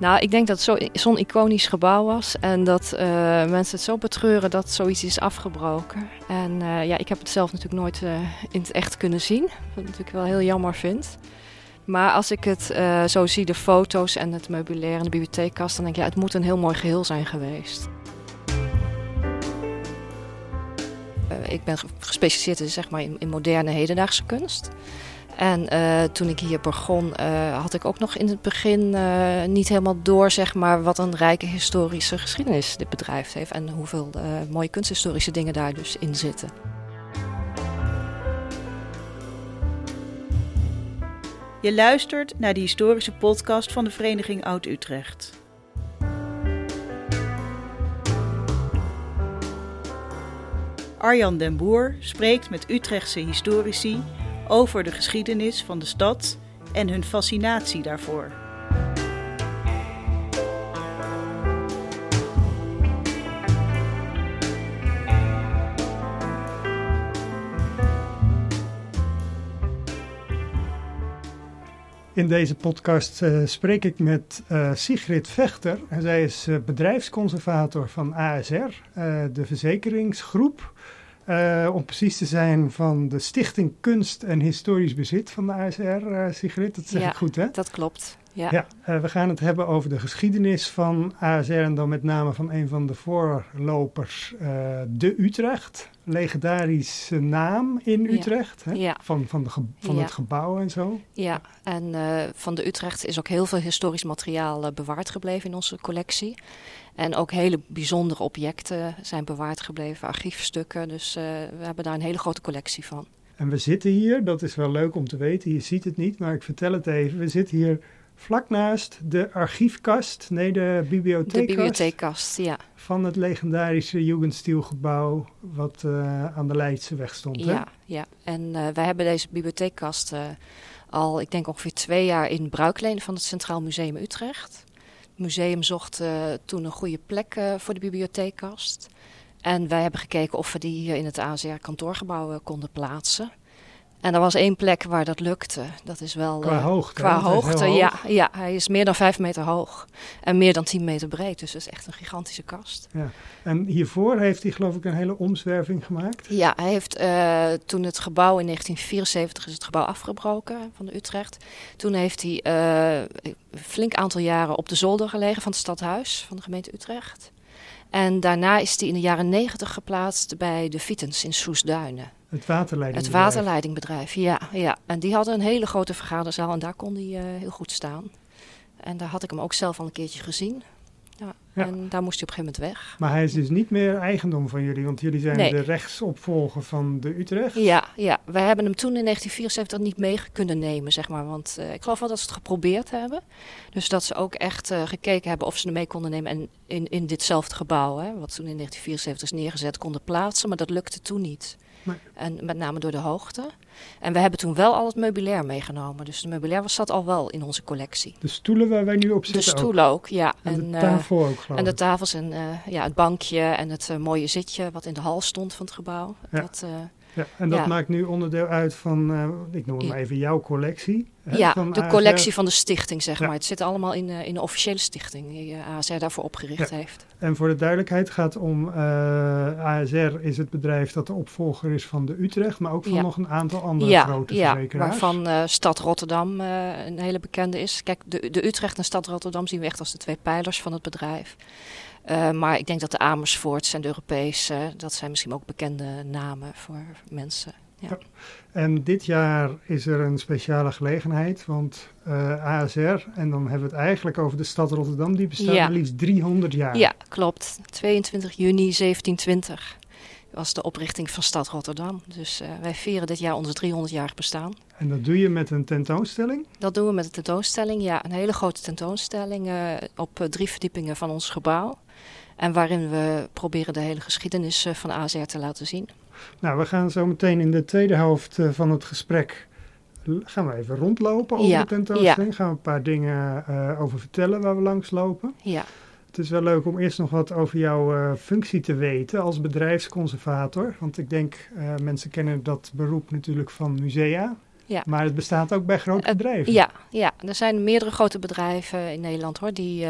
Nou, ik denk dat het zo'n iconisch gebouw was en dat uh, mensen het zo betreuren dat zoiets is afgebroken. En uh, ja, ik heb het zelf natuurlijk nooit uh, in het echt kunnen zien, wat ik wel heel jammer vind. Maar als ik het zo zie, de foto's en het meubilair en de bibliotheekkast, dan denk ik, ja, het moet een heel mooi geheel zijn geweest. ik ben gespecialiseerd zeg maar, in moderne hedendaagse kunst. En uh, toen ik hier begon, uh, had ik ook nog in het begin uh, niet helemaal door zeg maar, wat een rijke historische geschiedenis dit bedrijf heeft. En hoeveel mooie kunsthistorische dingen daar dus in zitten. Je luistert naar de historische podcast van de Vereniging Oud-Utrecht. Arjan den Boer spreekt met Utrechtse historici over de geschiedenis van de stad en hun fascinatie daarvoor. In deze podcast uh, spreek ik met uh, Sigrid Vechter. En zij is uh, bedrijfsconservator van ASR, de verzekeringsgroep. Uh, om precies te zijn van de Stichting Kunst en Historisch Bezit van de ASR, uh, eh, Sigrid. Dat zeg ja, ik goed, hè? dat klopt. Ja, ja uh, we gaan het hebben over de geschiedenis van ASR en dan met name van een van de voorlopers, de Utrecht. Legendarische naam in Utrecht, hè? Ja. van, van, de van het gebouw en zo. Ja, en van de Utrecht is ook heel veel historisch materiaal bewaard gebleven in onze collectie. En ook hele bijzondere objecten zijn bewaard gebleven, archiefstukken. Dus uh, we hebben daar een hele grote collectie van. En we zitten hier, dat is wel leuk om te weten, je ziet het niet, maar ik vertel het even. We zitten hier vlak naast de archiefkast, nee de bibliotheekkast. De bibliotheekkast, ja. Van het legendarische Jugendstilgebouw wat uh, aan de Leidseweg stond. Ja, ja. en uh, wij hebben deze bibliotheekkast al, ik denk ongeveer twee jaar in bruikleen van het Centraal Museum Utrecht museum zocht uh, toen een goede plek uh, voor de bibliotheekkast. En wij hebben gekeken of we die hier in het ASR-kantoorgebouw uh, konden plaatsen. En er was één plek waar dat lukte. Dat is wel. Qua hoogte. Qua hoogte, ja, ja. Hij is meer dan vijf meter hoog. En meer dan tien meter breed. Dus dat is echt een gigantische kast. Ja. En hiervoor heeft hij, geloof ik, een hele omzwerving gemaakt. Ja, hij heeft uh, toen het gebouw in 1974 is het gebouw afgebroken van de Utrecht. Toen heeft hij uh, een flink aantal jaren op de zolder gelegen van het stadhuis van de gemeente Utrecht. En daarna is hij in de jaren negentig geplaatst bij de Vitens in Soesduinen. Het waterleidingbedrijf. Het waterleidingbedrijf, ja, ja. En die hadden een hele grote vergaderzaal en daar kon hij uh, heel goed staan. En daar had ik hem ook zelf al een keertje gezien. Ja, ja. En daar moest hij op een gegeven moment weg. Maar hij is dus niet meer eigendom van jullie, want jullie zijn nee. de rechtsopvolger van de Utrecht. Ja, ja, wij hebben hem toen in 1974 niet mee kunnen nemen, zeg maar. Want uh, ik geloof wel dat ze het geprobeerd hebben. Dus dat ze ook echt uh, gekeken hebben of ze hem mee konden nemen en in, in ditzelfde gebouw, hè, wat toen in 1974 is neergezet, konden plaatsen. Maar dat lukte toen niet. Nee. En met name door de hoogte. En we hebben toen wel al het meubilair meegenomen. Dus het meubilair was, zat al wel in onze collectie. De stoelen waar wij nu op zitten De stoelen ook, ja. En, en de tafel ook, geloof En de tafels en uh, ja, het bankje en het uh, mooie zitje wat in de hal stond van het gebouw. Ja. Dat, ja, en dat ja. maakt nu onderdeel uit van, uh, ik noem hem even jouw collectie. Hè, ja, van de ASR. collectie van de stichting, zeg ja. maar. Het zit allemaal in, uh, in de officiële stichting die uh, ASR daarvoor opgericht heeft. En voor de duidelijkheid gaat om, ASR is het bedrijf dat de opvolger is van de Utrecht, maar ook van nog een aantal andere grote verzekeraars. waarvan Stad Rotterdam een hele bekende is. Kijk, de, de Utrecht en Stad Rotterdam zien we echt als de twee pijlers van het bedrijf. Uh, maar ik denk dat de Amersfoorts en de Europese, dat zijn misschien ook bekende namen voor mensen. Ja. ja. En dit jaar is er een speciale gelegenheid, want uh, ASR, en dan hebben we het eigenlijk over de stad Rotterdam, die bestaat ja. liefst 300 jaar. Ja, klopt. 22 juni 1720 was de oprichting van stad Rotterdam. Dus uh, wij vieren dit jaar onze 300-jarig bestaan. En dat doe je met een tentoonstelling? Dat doen we met een tentoonstelling, ja. Een hele grote tentoonstelling uh, op drie verdiepingen van ons gebouw. En waarin we proberen de hele geschiedenis van ASR te laten zien. Nou, we gaan zo meteen in de tweede helft van het gesprek gaan we even rondlopen over ja, de tentoonstelling. Ja. Gaan we een paar dingen uh, over vertellen waar we langs lopen. Ja. Het is wel leuk om eerst nog wat over jouw uh, functie te weten als bedrijfsconservator. Want ik denk, uh, mensen kennen dat beroep natuurlijk van musea. ja. Maar het bestaat ook bij grote bedrijven. Ja, ja, er zijn meerdere grote bedrijven in Nederland hoor, die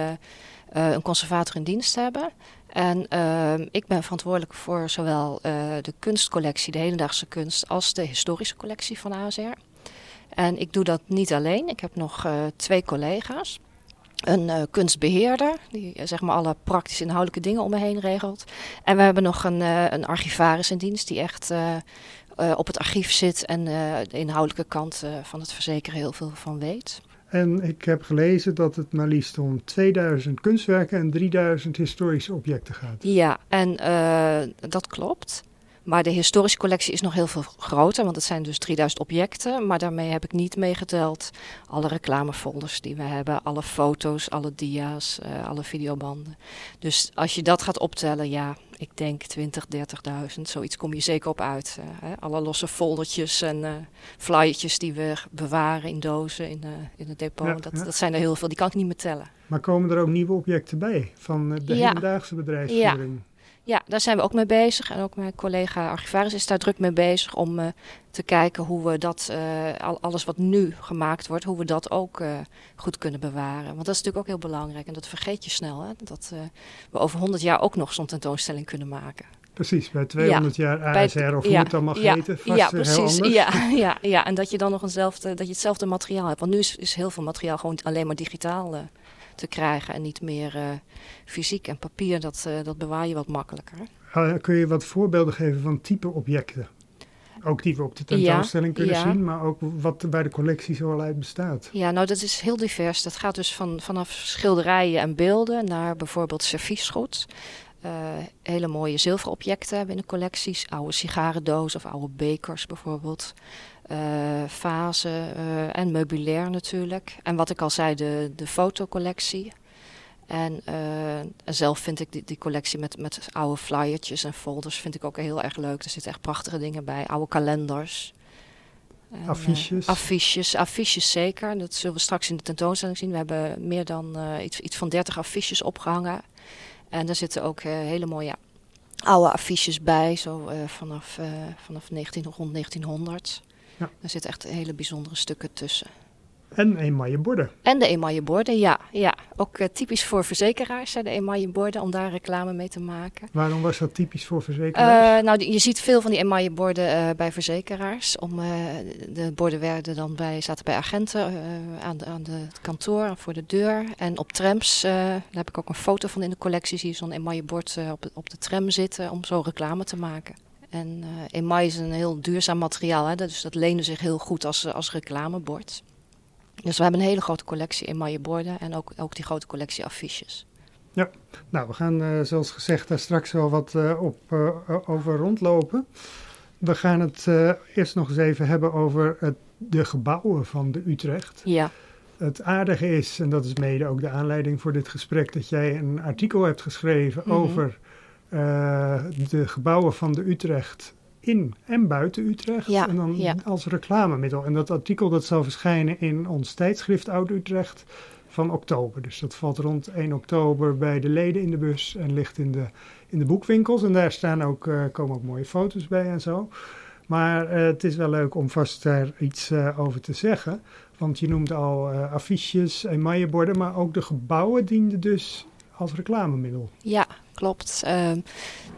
eh, een conservator in dienst hebben. En ehm, ik ben verantwoordelijk voor zowel eh, de kunstcollectie, de hedendaagse kunst, als de historische collectie van ASR. En ik doe dat niet alleen. Ik heb nog eh, twee collega's. Een eh, kunstbeheerder, die zeg maar alle praktische inhoudelijke dingen om me heen regelt. En we hebben nog een, een archivaris in dienst die echt op het archief zit en de inhoudelijke kant van het verzekeren heel veel van weet. En ik heb gelezen dat het maar liefst om 2000 kunstwerken en 3000 historische objecten gaat. Ja, en eh, dat klopt. Maar de historische collectie is nog heel veel groter, want het zijn dus 3000 objecten. Maar daarmee heb ik niet meegeteld alle reclamefolders die we hebben, alle foto's, alle dia's, eh, alle videobanden. Dus als je dat gaat optellen, ja, ik denk 20, 30.000, zoiets kom je zeker op uit. eh, hè. Alle losse foldertjes en eh flyertjes die we bewaren in dozen in, eh, in het depot. Ja, dat, ja. dat zijn er heel veel, die kan ik niet meer tellen. Maar komen er ook nieuwe objecten bij van de Ja. hedendaagse bedrijfsvoering? Ja, daar zijn we ook mee bezig. En ook mijn collega archivaris is daar druk mee bezig om eh, te kijken hoe we dat, al, alles wat nu gemaakt wordt, hoe we dat ook eh, goed kunnen bewaren. Want dat is natuurlijk ook heel belangrijk en dat vergeet je snel. Hè? Dat we over 100 jaar ook nog zo'n tentoonstelling kunnen maken. Precies, bij 200 jaar Bij- ASR of hoe ja, het dan mag ja, heten, vast ja, precies. Ja, ja, ja, en dat je dan nog eenzelfde, dat je hetzelfde materiaal hebt. Want nu is, is heel veel materiaal gewoon alleen maar digitaal te krijgen en niet meer eh, fysiek. En papier, dat, eh, dat bewaar je wat makkelijker. Kun je wat voorbeelden geven van type objecten? Ook die we op de Ja, tentoonstelling kunnen ja. zien, maar ook wat er bij de collectie zoal uit bestaat. Ja, nou dat is heel divers. Dat gaat dus van, vanaf schilderijen en beelden naar bijvoorbeeld serviesgoed. Eh, hele mooie zilveren objecten hebben in de collecties. Oude sigarendozen of oude bekers bijvoorbeeld. Eh vazen eh, en meubilair natuurlijk. En wat ik al zei, de, de fotocollectie. En eh, en zelf vind ik die, die collectie met, met oude flyertjes en folders vind ik ook heel erg leuk. Er zitten echt prachtige dingen bij. Oude kalenders. En, Affiches. affiches, affiches zeker. Dat zullen we straks in de tentoonstelling zien. We hebben meer dan iets, iets van 30 affiches opgehangen. En daar zitten ook hele mooie oude affiches bij, zo vanaf, vanaf 19, rond 1900. Ja. Er zitten echt hele bijzondere stukken tussen. En emaille borden. En de emaille borden, ja. ja. Ook eh, typisch voor verzekeraars, hè, de emaille borden, om daar reclame mee te maken. Waarom was dat typisch voor verzekeraars? Eh, nou, die- je ziet veel van die emaille borden eh, bij verzekeraars. Om, de borden werden dan bij, zaten bij agenten aan, de, aan de, het kantoor, voor de deur. En op trams, daar heb ik ook een foto van in de collectie, zie je zo'n emaille bord op, op de tram zitten om zo reclame te maken. En eh emaille is een heel duurzaam materiaal, hè, dus dat leende zich heel goed als, als reclamebord. Dus we hebben een hele grote collectie emaille borden en ook, ook die grote collectie affiches. Nou, we gaan eh, zoals gezegd daar straks wel wat eh, op, eh, over rondlopen. We gaan het eh, eerst nog eens even hebben over het, de gebouwen van de Utrecht. Ja, Het aardige is, en dat is mede ook de aanleiding voor dit gesprek, dat jij een artikel hebt geschreven Mhm. over eh, de gebouwen van de Utrecht in en buiten Utrecht. Ja, en dan ja. als reclamemiddel. En dat artikel dat zal verschijnen in ons tijdschrift Oud Utrecht van oktober. Dus dat valt rond 1 oktober bij de leden in de bus en ligt in de, in de boekwinkels. En daar staan ook, eh, komen ook mooie foto's bij en zo. Maar eh, het is wel leuk om vast daar iets over te zeggen. Want je noemde al affiches, emailleborden, maar ook de gebouwen dienden dus als reclamemiddel. Ja, klopt. Ehm,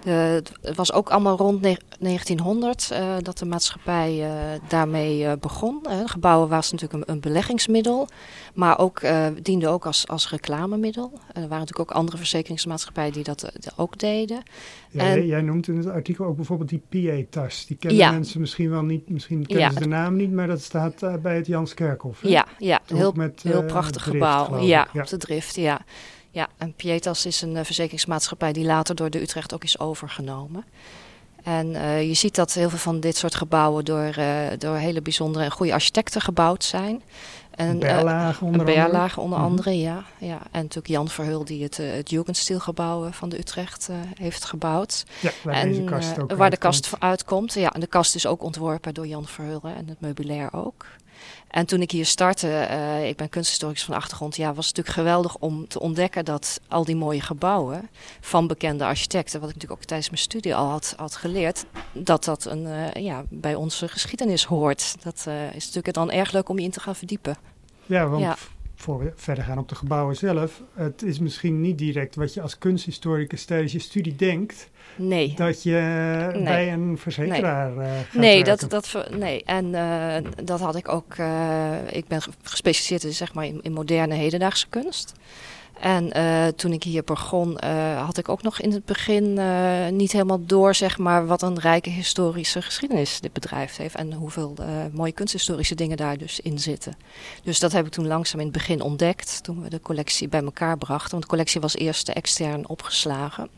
de, het was ook allemaal rond ne- 1900 eh, dat de maatschappij eh, daarmee eh, begon. Gebouwen was natuurlijk een, een beleggingsmiddel, maar ook, diende ook als, als reclamemiddel. Er waren natuurlijk ook andere verzekeringsmaatschappijen die dat ook deden. Jij, En- jij noemt in het artikel ook bijvoorbeeld die PA-tas. Die kennen Ja. mensen misschien wel niet, misschien kennen Ja. ze de naam niet, maar dat staat bij het Janskerkhof. hè? Ja, ja heel, met, heel prachtig drift, gebouw. Ja. op de drift, ja. Ja, en Pietas is een eh, verzekeringsmaatschappij die later door de Utrecht ook is overgenomen. En eh, je ziet dat heel veel van dit soort gebouwen door, eh, door hele bijzondere en goede architecten gebouwd zijn. En, Berlage uh, onder andere. onder andere, ja, ja. En natuurlijk Jan Verhul die het, het Jugendstilgebouw van de Utrecht heeft gebouwd. Ja, waar en, deze kast ook Waar uitkomt. de kast uitkomt. Ja, en de kast is ook ontworpen door Jan Verhul en het meubilair ook. En toen ik hier startte, uh, ik ben kunsthistoricus van achtergrond, ja, was het natuurlijk geweldig om te ontdekken dat al die mooie gebouwen van bekende architecten, wat ik natuurlijk ook tijdens mijn studie al had, had geleerd, dat dat een, uh, ja, bij onze geschiedenis hoort. Dat uh, is natuurlijk dan erg leuk om je in te gaan verdiepen. Ja, want ja. Voor we verder gaan op de gebouwen zelf, het is misschien niet direct wat je als kunsthistoricus tijdens je studie denkt. Nee. Dat je nee. bij een verzekeraar nee. uh, gaat nee, werken. dat, dat, nee, en uh, dat had ik ook. Uh, ik ben gespecialiseerd zeg maar, in, in moderne hedendaagse kunst. En uh, toen ik hier begon, uh, had ik ook nog in het begin uh, niet helemaal door, zeg maar, wat een rijke historische geschiedenis dit bedrijf heeft. En hoeveel mooie kunsthistorische dingen daar dus in zitten. Dus dat heb ik toen langzaam in het begin ontdekt, toen we de collectie bij elkaar brachten. Want de collectie was eerst extern opgeslagen.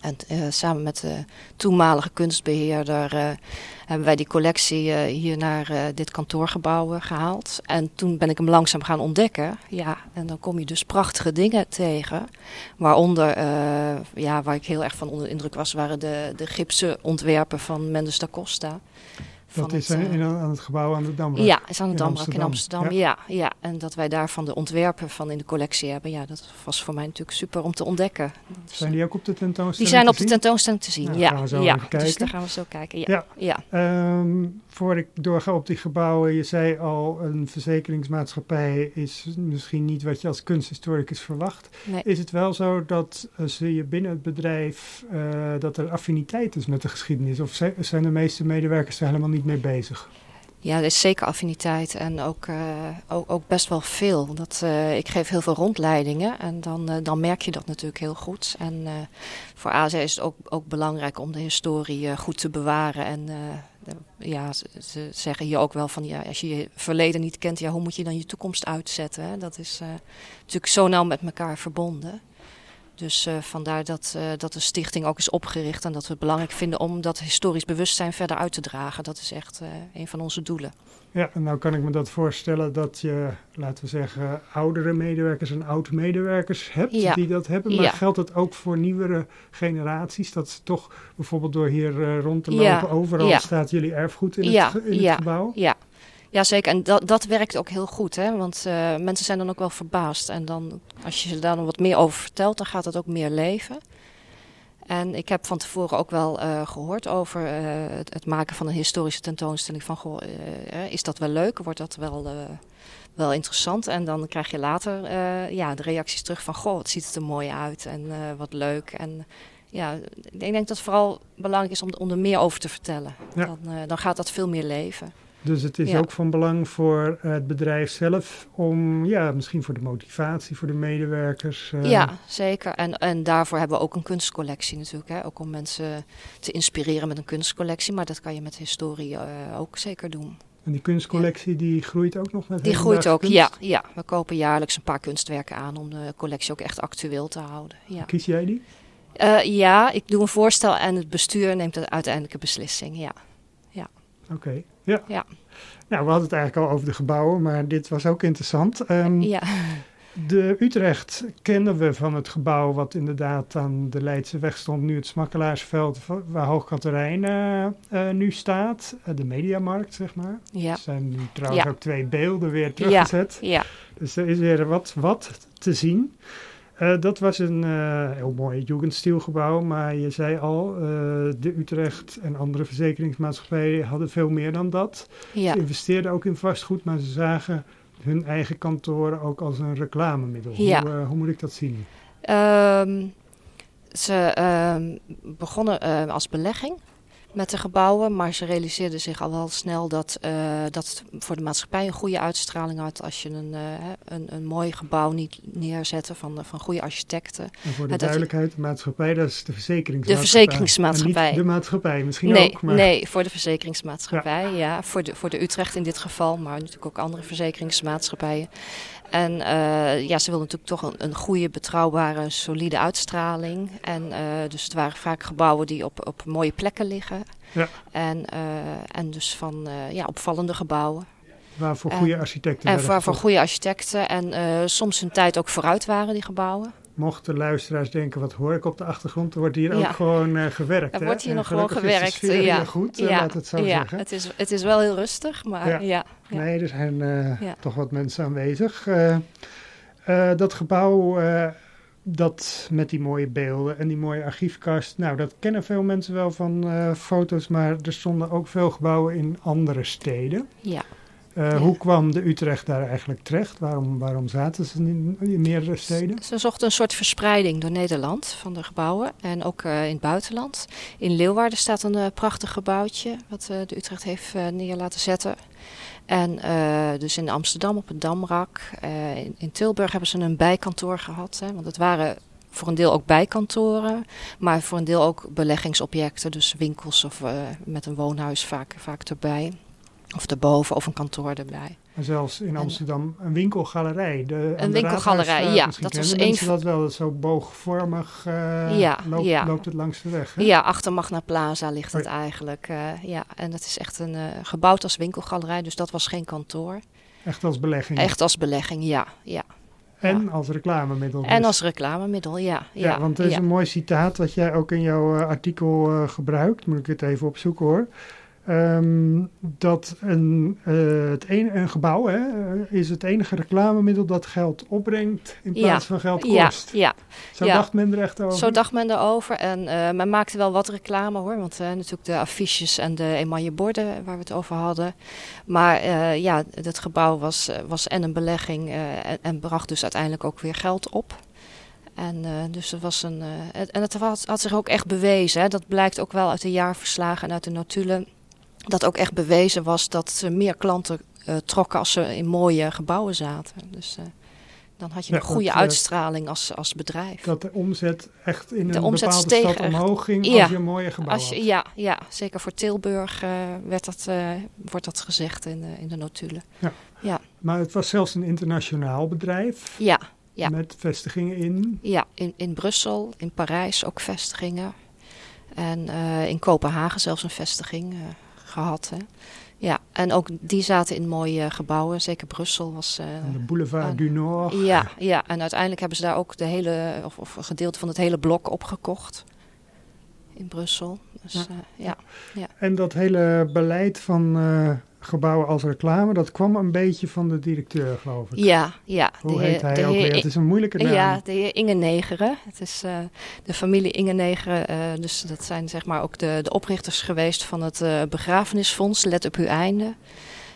En uh, samen met de toenmalige kunstbeheerder uh, hebben wij die collectie uh, hier naar dit kantoorgebouw gehaald. En toen ben ik hem langzaam gaan ontdekken. Ja, en dan kom je dus prachtige dingen tegen. Waaronder, ja, waar ik heel erg van onder de indruk was, waren de, de gipsen ontwerpen van Mendes da Costa. Dat is het, in, aan het gebouw aan de Damrak? Ja, is aan de Damrak in Amsterdam. In Amsterdam. Ja. ja. ja, en dat wij daarvan de ontwerpen van in de collectie hebben. Ja, dat was voor mij natuurlijk super om te ontdekken. Zijn die ook op de tentoonstelling Die zijn op de tentoonstelling te zien, nou, ja. Ja. Dus daar gaan we zo kijken, ja. ja. ja. Um, voor ik doorga op die gebouwen, je zei al, een verzekeringsmaatschappij is misschien niet wat je als kunsthistoricus verwacht. Nee. Is het wel zo dat zie je binnen het bedrijf uh, dat er affiniteit is met de geschiedenis? Of zijn de meeste medewerkers er helemaal niet mee bezig? Ja, er is zeker affiniteit en ook, uh, ook, ook, best wel veel. Dat, uh, ik geef heel veel rondleidingen en dan, uh, dan merk je dat natuurlijk heel goed. En voor AZ is het ook, ook belangrijk om de historie goed te bewaren. En ja, ze, ze, zeggen hier ook wel van, ja, als je je verleden niet kent, ja, hoe moet je dan je toekomst uitzetten? Dat is natuurlijk zo nauw met elkaar verbonden. Dus uh, vandaar dat, uh, dat de stichting ook is opgericht en dat we het belangrijk vinden om dat historisch bewustzijn verder uit te dragen. Dat is echt een van onze doelen. Ja, en nou kan ik me dat voorstellen dat je, laten we zeggen, oudere medewerkers en oud-medewerkers hebt ja. die dat hebben. Maar ja. geldt het ook voor nieuwere generaties? Dat ze toch bijvoorbeeld door hier rond te lopen, ja. overal staat jullie erfgoed in, het, in het gebouw? Ja, ja, zeker. En dat, dat werkt ook heel goed, hè? want uh, mensen zijn dan ook wel verbaasd. En dan, als je ze daar dan wat meer over vertelt, dan gaat het ook meer leven. En ik heb van tevoren ook wel uh, gehoord over uh, het, het, maken van een historische tentoonstelling. Van, goh, is dat wel leuk? Wordt dat wel, wel interessant? En dan krijg je later ja, de reacties terug van, goh, wat ziet het er mooi uit en wat leuk. En ja, ik denk dat het vooral belangrijk is om, om er meer over te vertellen. Ja. Dan, dan gaat dat veel meer leven. Dus het is ja. ook van belang voor het bedrijf zelf om, ja, misschien voor de motivatie, voor de medewerkers. Uh... Ja, zeker. En, en daarvoor hebben we ook een kunstcollectie natuurlijk. Hè? Ook om mensen te inspireren met een kunstcollectie. Maar dat kan je met historie uh, ook zeker doen. En die kunstcollectie ja. die groeit ook nog met Die groeit ook, kunst? ja, ja. We kopen jaarlijks een paar kunstwerken aan om de collectie ook echt actueel te houden. Ja. Kies jij die? Uh, ja, ik doe een voorstel en het bestuur neemt de uiteindelijke beslissing, ja. ja. Oké, okay. Ja. ja. Nou, we hadden het eigenlijk al over de gebouwen, maar dit was ook interessant. Um, ja. De Utrecht kennen we van het gebouw wat inderdaad aan de Leidse weg stond, nu het Smakkelaarsveld, waar Hoog Katerijn uh, uh, nu staat. Uh, de Mediamarkt, zeg maar. Ja. Er zijn nu trouwens ja. ook twee beelden weer teruggezet. Ja. ja. Dus er is weer wat, wat te zien. Uh, dat was een uh, heel mooi Jugendstilgebouw, maar je zei al, uh, de Utrecht en andere verzekeringsmaatschappijen hadden veel meer dan dat. Ja. Ze investeerden ook in vastgoed, maar ze zagen hun eigen kantoren ook als een reclamemiddel. Ja. Hoe, hoe, moet ik dat zien? Um, ze um, begonnen als belegging met de gebouwen, maar ze realiseerden zich al wel snel dat uh, dat voor de maatschappij een goede uitstraling had als je een, uh, een, een mooi gebouw niet neerzette van, van goede architecten. En voor de duidelijkheid, de maatschappij, dat is de verzekeringsmaatschappij. De verzekeringsmaatschappij. De maatschappij, misschien nee, ook. Maar... Nee, voor de verzekeringsmaatschappij, ja. ja. Voor, de, voor de Utrecht in dit geval, maar natuurlijk ook andere verzekeringsmaatschappijen. En uh, ja, ze wilden natuurlijk toch een, een, goede, betrouwbare, solide uitstraling. En uh, dus het waren vaak gebouwen die op, op mooie plekken liggen. Ja. En, uh, en dus van ja, opvallende gebouwen. Waar voor En- goede architecten En werden voor, voor gezocht. goede architecten en eh, soms hun tijd ook vooruit waren, die gebouwen. Mochten luisteraars denken, wat hoor ik op de achtergrond? Er wordt hier Ja. ook gewoon eh, gewerkt. Er hè? wordt hier En nog gewoon gewerkt. sfeer ja. goed, eh, ja. laat het zo ja. zeggen. Het, is, het is wel heel rustig, maar Ja. Nee, er zijn eh, toch wat mensen aanwezig. Eh, eh, dat gebouw, eh, dat met die mooie beelden en die mooie archiefkast, nou, dat kennen veel mensen wel van eh, foto's, maar er stonden ook veel gebouwen in andere steden. ja. Eh. Hoe kwam de Utrecht daar eigenlijk terecht? Waarom, waarom zaten ze in, in meerdere steden? Ze zochten een soort verspreiding door Nederland van de gebouwen en ook eh, in het buitenland. In Leeuwarden staat een eh, prachtig gebouwtje wat de Utrecht heeft neer laten zetten. En dus in Amsterdam op het Damrak. In, in Tilburg hebben ze een bijkantoor gehad. Hè, want het waren voor een deel ook bijkantoren, maar voor een deel ook beleggingsobjecten. Dus winkels of met een woonhuis vaak, vaak erbij. Of erboven of een kantoor erbij. Maar zelfs in Amsterdam een winkelgalerij. De, de winkelgalerij, Raadhuisstraat, ja, dat was een mensen dat wel. Dat zo boogvormig eh, Ja, loopt, ja. loopt het langs de weg. Hè? Ja, achter Magna Plaza ligt het Oh eigenlijk. eh, ja, en dat is echt een eh, gebouwd als winkelgalerij, dus dat was geen kantoor. Echt als belegging. Echt als belegging, ja. ja. En als reclamemiddel. En dus. als reclamemiddel, ja. Ja, Ja, want er is ja. een mooi citaat wat jij ook in jouw eh, artikel eh, gebruikt. Moet ik het even opzoeken hoor. Ehm, dat een, eh, het een, een gebouw hè, is het enige reclamemiddel dat geld opbrengt in Ja, plaats van geld kost. ja, Zo ja. dacht men er echt over. zo dacht men erover. En eh, men maakte wel wat reclame hoor. Want eh, natuurlijk de affiches en de emaille borden waar we het over hadden. Maar ja, het gebouw was, was en een belegging en, en bracht dus uiteindelijk ook weer geld op. En dus het was een. en het had, had zich ook echt bewezen. Hè. Dat blijkt ook wel uit de jaarverslagen en uit de notulen. Dat ook echt bewezen was dat ze meer klanten eh, trokken als ze in mooie gebouwen zaten. Dus eh, dan had je Ja, een goede dat, eh, uitstraling als, als bedrijf. Dat de omzet echt in De een omzet bepaalde steeg stad omhoog ging Ja. als je een mooie gebouw Als je, ja, ja, zeker voor Tilburg werd dat, wordt dat gezegd in de, in de notulen. Maar het was zelfs een internationaal bedrijf. Ja, Ja. Met vestigingen in. ja in, in Brussel, in Parijs ook vestigingen. En in Kopenhagen zelfs een vestiging gehad. Hè. Ja, en ook die zaten in mooie gebouwen. Zeker Brussel was... eh, de Boulevard du Nord. ja, ja, en uiteindelijk hebben ze daar ook de hele, of, of een gedeelte van het hele blok opgekocht. In Brussel. Dus Ja. ja, ja. En dat hele beleid van eh, gebouwen als reclame, dat kwam een beetje van de directeur, geloof ik. ja, ja. Hoe de heet hij de ook heer weer? Het is een moeilijke naam. Ja, de heer Inge Negeren. Het is eh, de familie Inge Negeren. eh, dus dat zijn zeg maar ook de, de oprichters geweest van het eh, begrafenisfonds. Let op uw einde.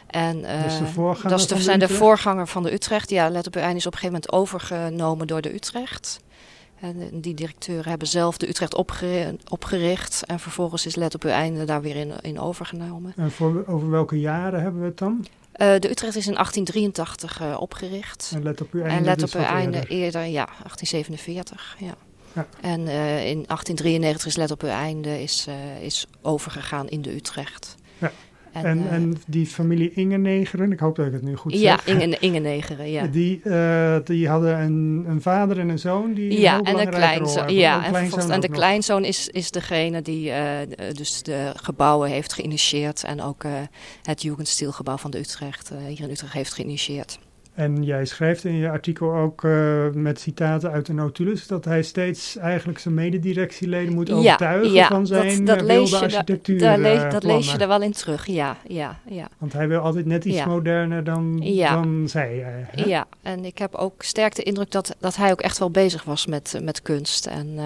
En, eh, Dat is de dat is de- de zijn de Utrecht? voorganger van de Utrecht. Ja, Let op uw einde is op een gegeven moment overgenomen door de Utrecht. En eh, die directeuren hebben zelf de Utrecht opgeri- opgericht. En vervolgens is Let op uw einde daar weer in, in overgenomen. En voor, over welke jaren hebben we het dan? Eh, de Utrecht is in 1883 eh, opgericht. En let op uw einde. En let dus op uw einde eerder. eerder, ja, 1847. Ja. Ja. En in 1893 is let op uw einde is, is overgegaan in de Utrecht. Ja. En, En, eh, en die familie Ingenegeren, ik hoop dat ik het nu goed ja, zeg. Inge, Inge Negeren, ja. Die, eh, die hadden een, een vader en een zoon die Ja, en een kleinzoon. Ja, Een en, kleinzoon vervolgens- en de nog. kleinzoon is, is degene die eh, dus de gebouwen heeft geïnitieerd. En ook het Jugendstilgebouw van de Utrecht hier in Utrecht heeft geïnitieerd. En jij schrijft in je artikel ook eh, met citaten uit de notules dat hij steeds eigenlijk zijn mededirectieleden moet overtuigen ja, van dat- zijn dat eh, lees wilde da- architectuur. Lees, eh, dat lees je er wel in terug, ja, ja, ja. Want hij wil altijd net iets Ja. moderner dan, dan zij. eh, hè? Ja, en ik heb ook sterk de indruk dat, dat hij ook echt wel bezig was met, met kunst. En eh,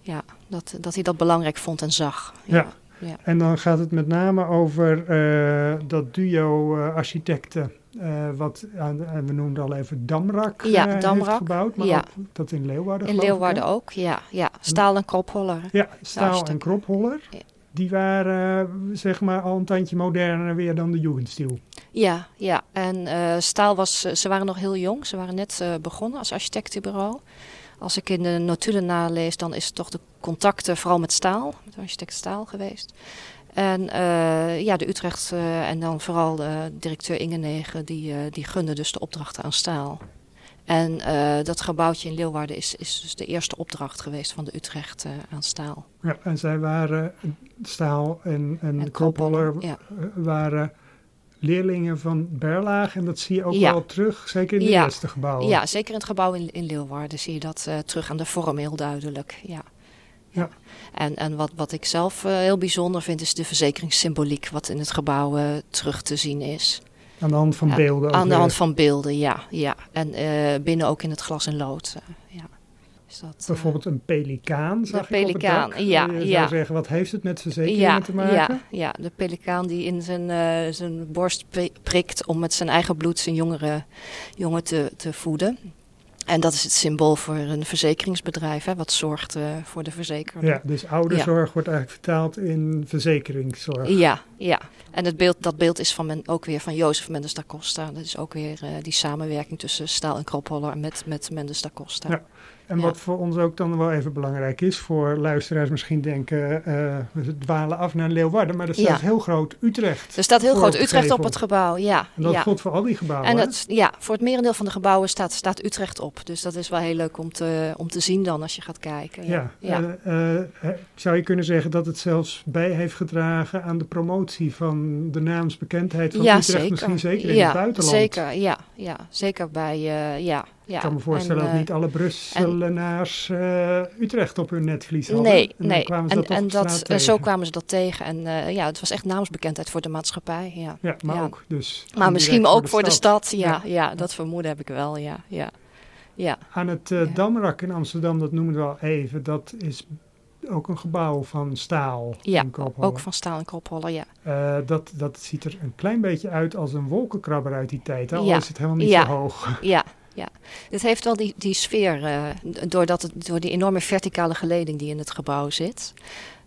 ja, dat, dat hij dat belangrijk vond en zag. Ja. ja. En dan gaat het met name over eh, dat duo eh, architecten. Eh, wat en we noemden al even Damrak, Ja, eh, heeft gebouwd. Maar ja. ook dat in Leeuwarden In ik, Leeuwarden ook, ja. ja. Staal en Kropholler. Ja, Staal en. Kropholler. Ja. Die waren eh, zeg maar al een tandje moderner weer dan de Jugendstil. Ja, ja. En eh, Staal was, ze waren nog heel jong. Ze waren net eh, begonnen als architectenbureau. Als ik in de notulen nalees, dan is het toch de contacten vooral met Staal, met architect Staal geweest. En eh, ja, de Utrecht eh, en dan vooral de directeur Ingenegen, die, eh, die gunde dus de opdrachten aan Staal. En dat gebouwtje in Leeuwarden is, is dus de eerste opdracht geweest van de Utrecht aan Staal. Ja, en zij waren, Staal en, en, En Ja. eh, waren leerlingen van Berlage. En dat zie je ook Ja. wel terug, zeker in de Ja. eerste gebouwen. Ja, zeker in het gebouw in, in Leeuwarden zie je dat terug aan de vorm heel duidelijk. Ja. Ja. En, en wat, wat ik zelf eh, heel bijzonder vind, is de verzekeringssymboliek wat in het gebouw eh, terug te zien is. Aan de hand van Ja, beelden. Aan de hand van beelden, ja. ja. En eh, binnen ook in het glas en lood. ja. Dus dat, Bijvoorbeeld een pelikaan, zag De ik op het pelikaan, dak. ja, Je zou ja. zeggen, wat heeft het met verzekeringen ja, te maken? Ja, ja, de pelikaan die in zijn, zijn borst pri- prikt om met zijn eigen bloed zijn jongere, jongen te, te voeden. En dat is het symbool voor een verzekeringsbedrijf, hè, wat zorgt eh, voor de verzekerde. Ja, dus ouderzorg wordt eigenlijk vertaald in verzekeringszorg. Ja, ja. En het beeld, dat beeld is van men, ook weer van Jozef Mendes da Costa. Dat is ook weer eh, die samenwerking tussen Staal en Kropholler met, met Mendes da Costa. Ja. En Ja. wat voor ons ook dan wel even belangrijk is, voor luisteraars misschien denken, eh, we dwalen af naar Leeuwarden, maar er staat Ja. heel groot Utrecht. Er staat heel groot Utrecht op het gebouw, ja. En dat ja. geldt voor al die gebouwen. En dat, ja, voor het merendeel van de gebouwen staat, staat Utrecht op. Dus dat is wel heel leuk om te, om te zien dan als je gaat kijken. Ja, ja. eh, eh, zou je kunnen zeggen dat het zelfs bij heeft gedragen aan de promotie van de naamsbekendheid van Ja, Utrecht, zeker. misschien zeker in ja, het buitenland? Zeker, ja, ja. Zeker bij, ja, ja. Ik kan me voorstellen En, dat eh, niet alle Brusselenars eh, Utrecht op hun netvlies hadden. Nee, En nee. En, dat en dat, en zo kwamen ze dat tegen. En eh, ja, het was echt naamsbekendheid voor de maatschappij. Ja. Ja, maar Ja. ook dus. Maar misschien ook voor de stad. Ja, Ja. dat vermoeden heb ik wel. Ja, ja. ja. Aan het eh. Damrak in Amsterdam, dat noemen we wel even, dat is ook een gebouw van staal. Ja, ook van Staal en Kropholler, ja. Eh, dat, dat ziet er een klein beetje uit als een wolkenkrabber uit die tijd. Al Ja. is het helemaal niet Ja. zo hoog. Ja, ja. Het heeft wel die, die sfeer, eh, doordat het, door die enorme verticale geleding die in het gebouw zit.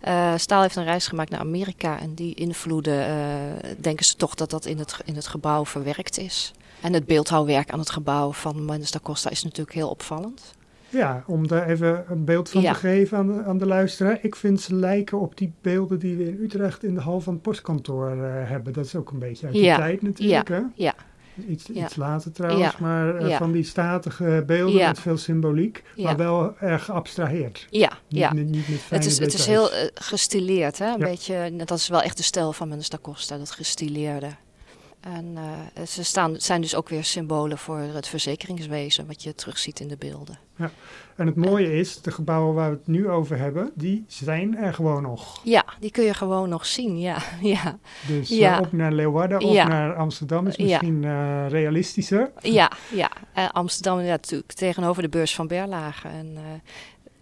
Eh, Staal heeft een reis gemaakt naar Amerika en die invloeden, eh, denken ze toch dat dat in het, in het gebouw verwerkt is. En het beeldhouwwerk aan het gebouw van Mendes da Costa is natuurlijk heel opvallend. Ja, om daar even een beeld van Ja. te geven aan de, aan de luisteraar. Ik vind ze lijken op die beelden die we in Utrecht in de hal van het postkantoor hebben. Dat is ook een beetje uit die Ja. tijd natuurlijk. Hè? ja. Iets, Ja. iets later trouwens, Ja. maar eh, Ja. van die statige beelden met veel symboliek, maar wel erg geabstraheerd. Ja, Niet, ja. niet, niet met Het is, het is heel eh, gestileerd, hè? Een beetje, dat is wel echt de stijl van Mendes da Costa, dat gestileerde. En eh, ze staan, zijn dus ook weer symbolen voor het verzekeringswezen, wat je terugziet in de beelden. En het mooie is, de gebouwen waar we het nu over hebben, die zijn er gewoon nog. Ja, die kun je gewoon nog zien, ja. ja. Dus Ja. eh, op naar Leeuwarden of Ja. naar Amsterdam is Ja. misschien eh, realistischer. Ja, ja. Amsterdam ja, natuurlijk tegenover de beurs van Berlage. En,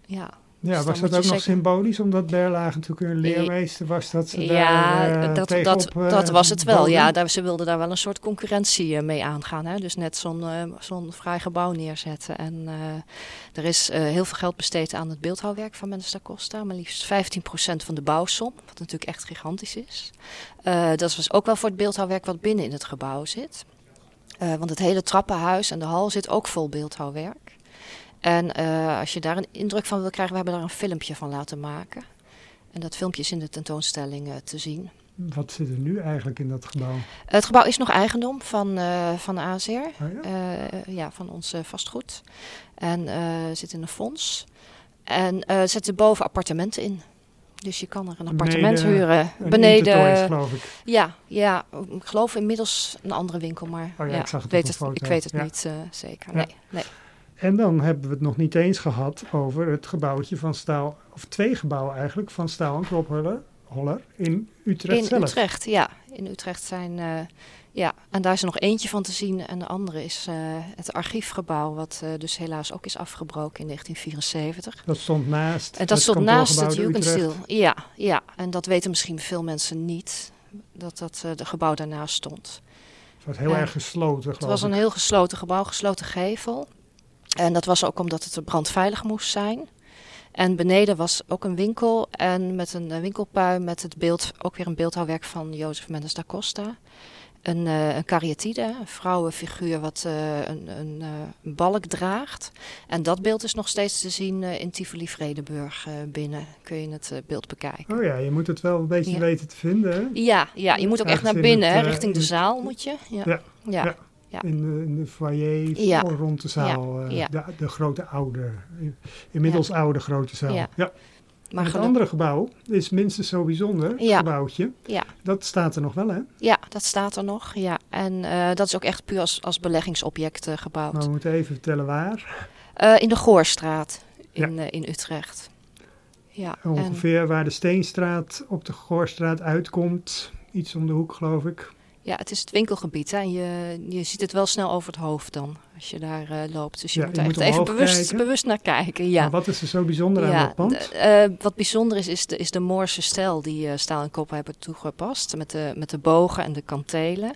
ja. Ja, Dus was dat ook nog symbolisch, omdat Berlage natuurlijk een leermeester was, dat ze Ja, daar eh, dat, tegenop, dat, eh, dat was het wel. boden? Ja, daar, ze wilden daar wel een soort concurrentie eh, mee aangaan. Hè? Dus net zo'n zo'n fraai gebouw neerzetten. En er is heel veel geld besteed aan het beeldhouwwerk van Mendes da Costa. Maar liefst 15% van de bouwsom, wat natuurlijk echt gigantisch is. Dat was ook wel voor het beeldhouwwerk wat binnen in het gebouw zit. Want het hele trappenhuis en de hal zit ook vol beeldhouwwerk. En eh, als je daar een indruk van wil krijgen, we hebben daar een filmpje van laten maken. En dat filmpje is in de tentoonstelling eh, te zien. Wat zit er nu eigenlijk in dat gebouw? Het gebouw is nog eigendom van, eh van ASR, Oh ja? ja, van ons vastgoed. En zit in een fonds. En zetten boven appartementen in. Dus je kan er een appartement Beneden huren. Een Beneden. Geloof ik. Ja, ja, ik geloof inmiddels een andere winkel, maar Oh ja, ik zag het weet het, ik weet het niet zeker. Ja. Nee, nee. En dan hebben we het nog niet eens gehad over het gebouwtje van staal, of twee gebouwen eigenlijk, van staal en Kropholler Holler in Utrecht In zelf. Utrecht, ja. In Utrecht zijn, eh, ja. En daar is er nog eentje van te zien. En de andere is eh, het archiefgebouw, wat eh, dus helaas ook is afgebroken in 1974. Dat stond naast En dat het stond naast het Jugendstil. Ja, ja, en dat weten misschien veel mensen niet. Dat dat de gebouw daarnaast stond. Het was heel erg gesloten, Het was een heel gesloten gebouw, gesloten gevel. En dat was ook omdat het brandveilig moest zijn. En beneden was ook een winkel en met een eh, winkelpui met het beeld, ook weer een beeldhouwwerk van Jozef Mendes da Costa. Een, eh een kariatide, een vrouwenfiguur wat eh, een, een, een balk draagt. En dat beeld is nog steeds te zien in Tivoli Vredenburg binnen. Kun je het beeld bekijken. Oh ja, je moet het wel een beetje Ja. weten te vinden. hè? Ja, ja, je moet ook echt naar in binnen, het, richting de zaal moet je. Ja, Ja, ja. ja. Ja. In, de, in de foyer Ja. rond de zaal. eh, Ja. De, de grote oude, inmiddels oude grote zaal. Ja. Ja. Maar het andere gebouw is minstens zo bijzonder, het gebouwtje. Ja. Dat staat er nog wel, hè? Ja, dat staat er nog. Ja. En eh, dat is ook echt puur als, als beleggingsobject eh, gebouwd. Maar we moeten even vertellen waar. In de Goorstraat in, in Utrecht. Ja, en, Ongeveer waar de Steenstraat op de Goorstraat uitkomt. Iets om de hoek, geloof ik. Ja, het is het winkelgebied. Hè. en Je, je ziet het wel snel over het hoofd dan, als je daar eh, loopt. Dus je Ja, moet even bewust, kijken. bewust naar kijken. Ja. Maar wat is er zo bijzonder aan Ja, dat pand? eh, wat bijzonder is, is de, is de Moorse stijl die eh, Staal en Kop hebben toegepast. Met de, met de bogen en de kantelen.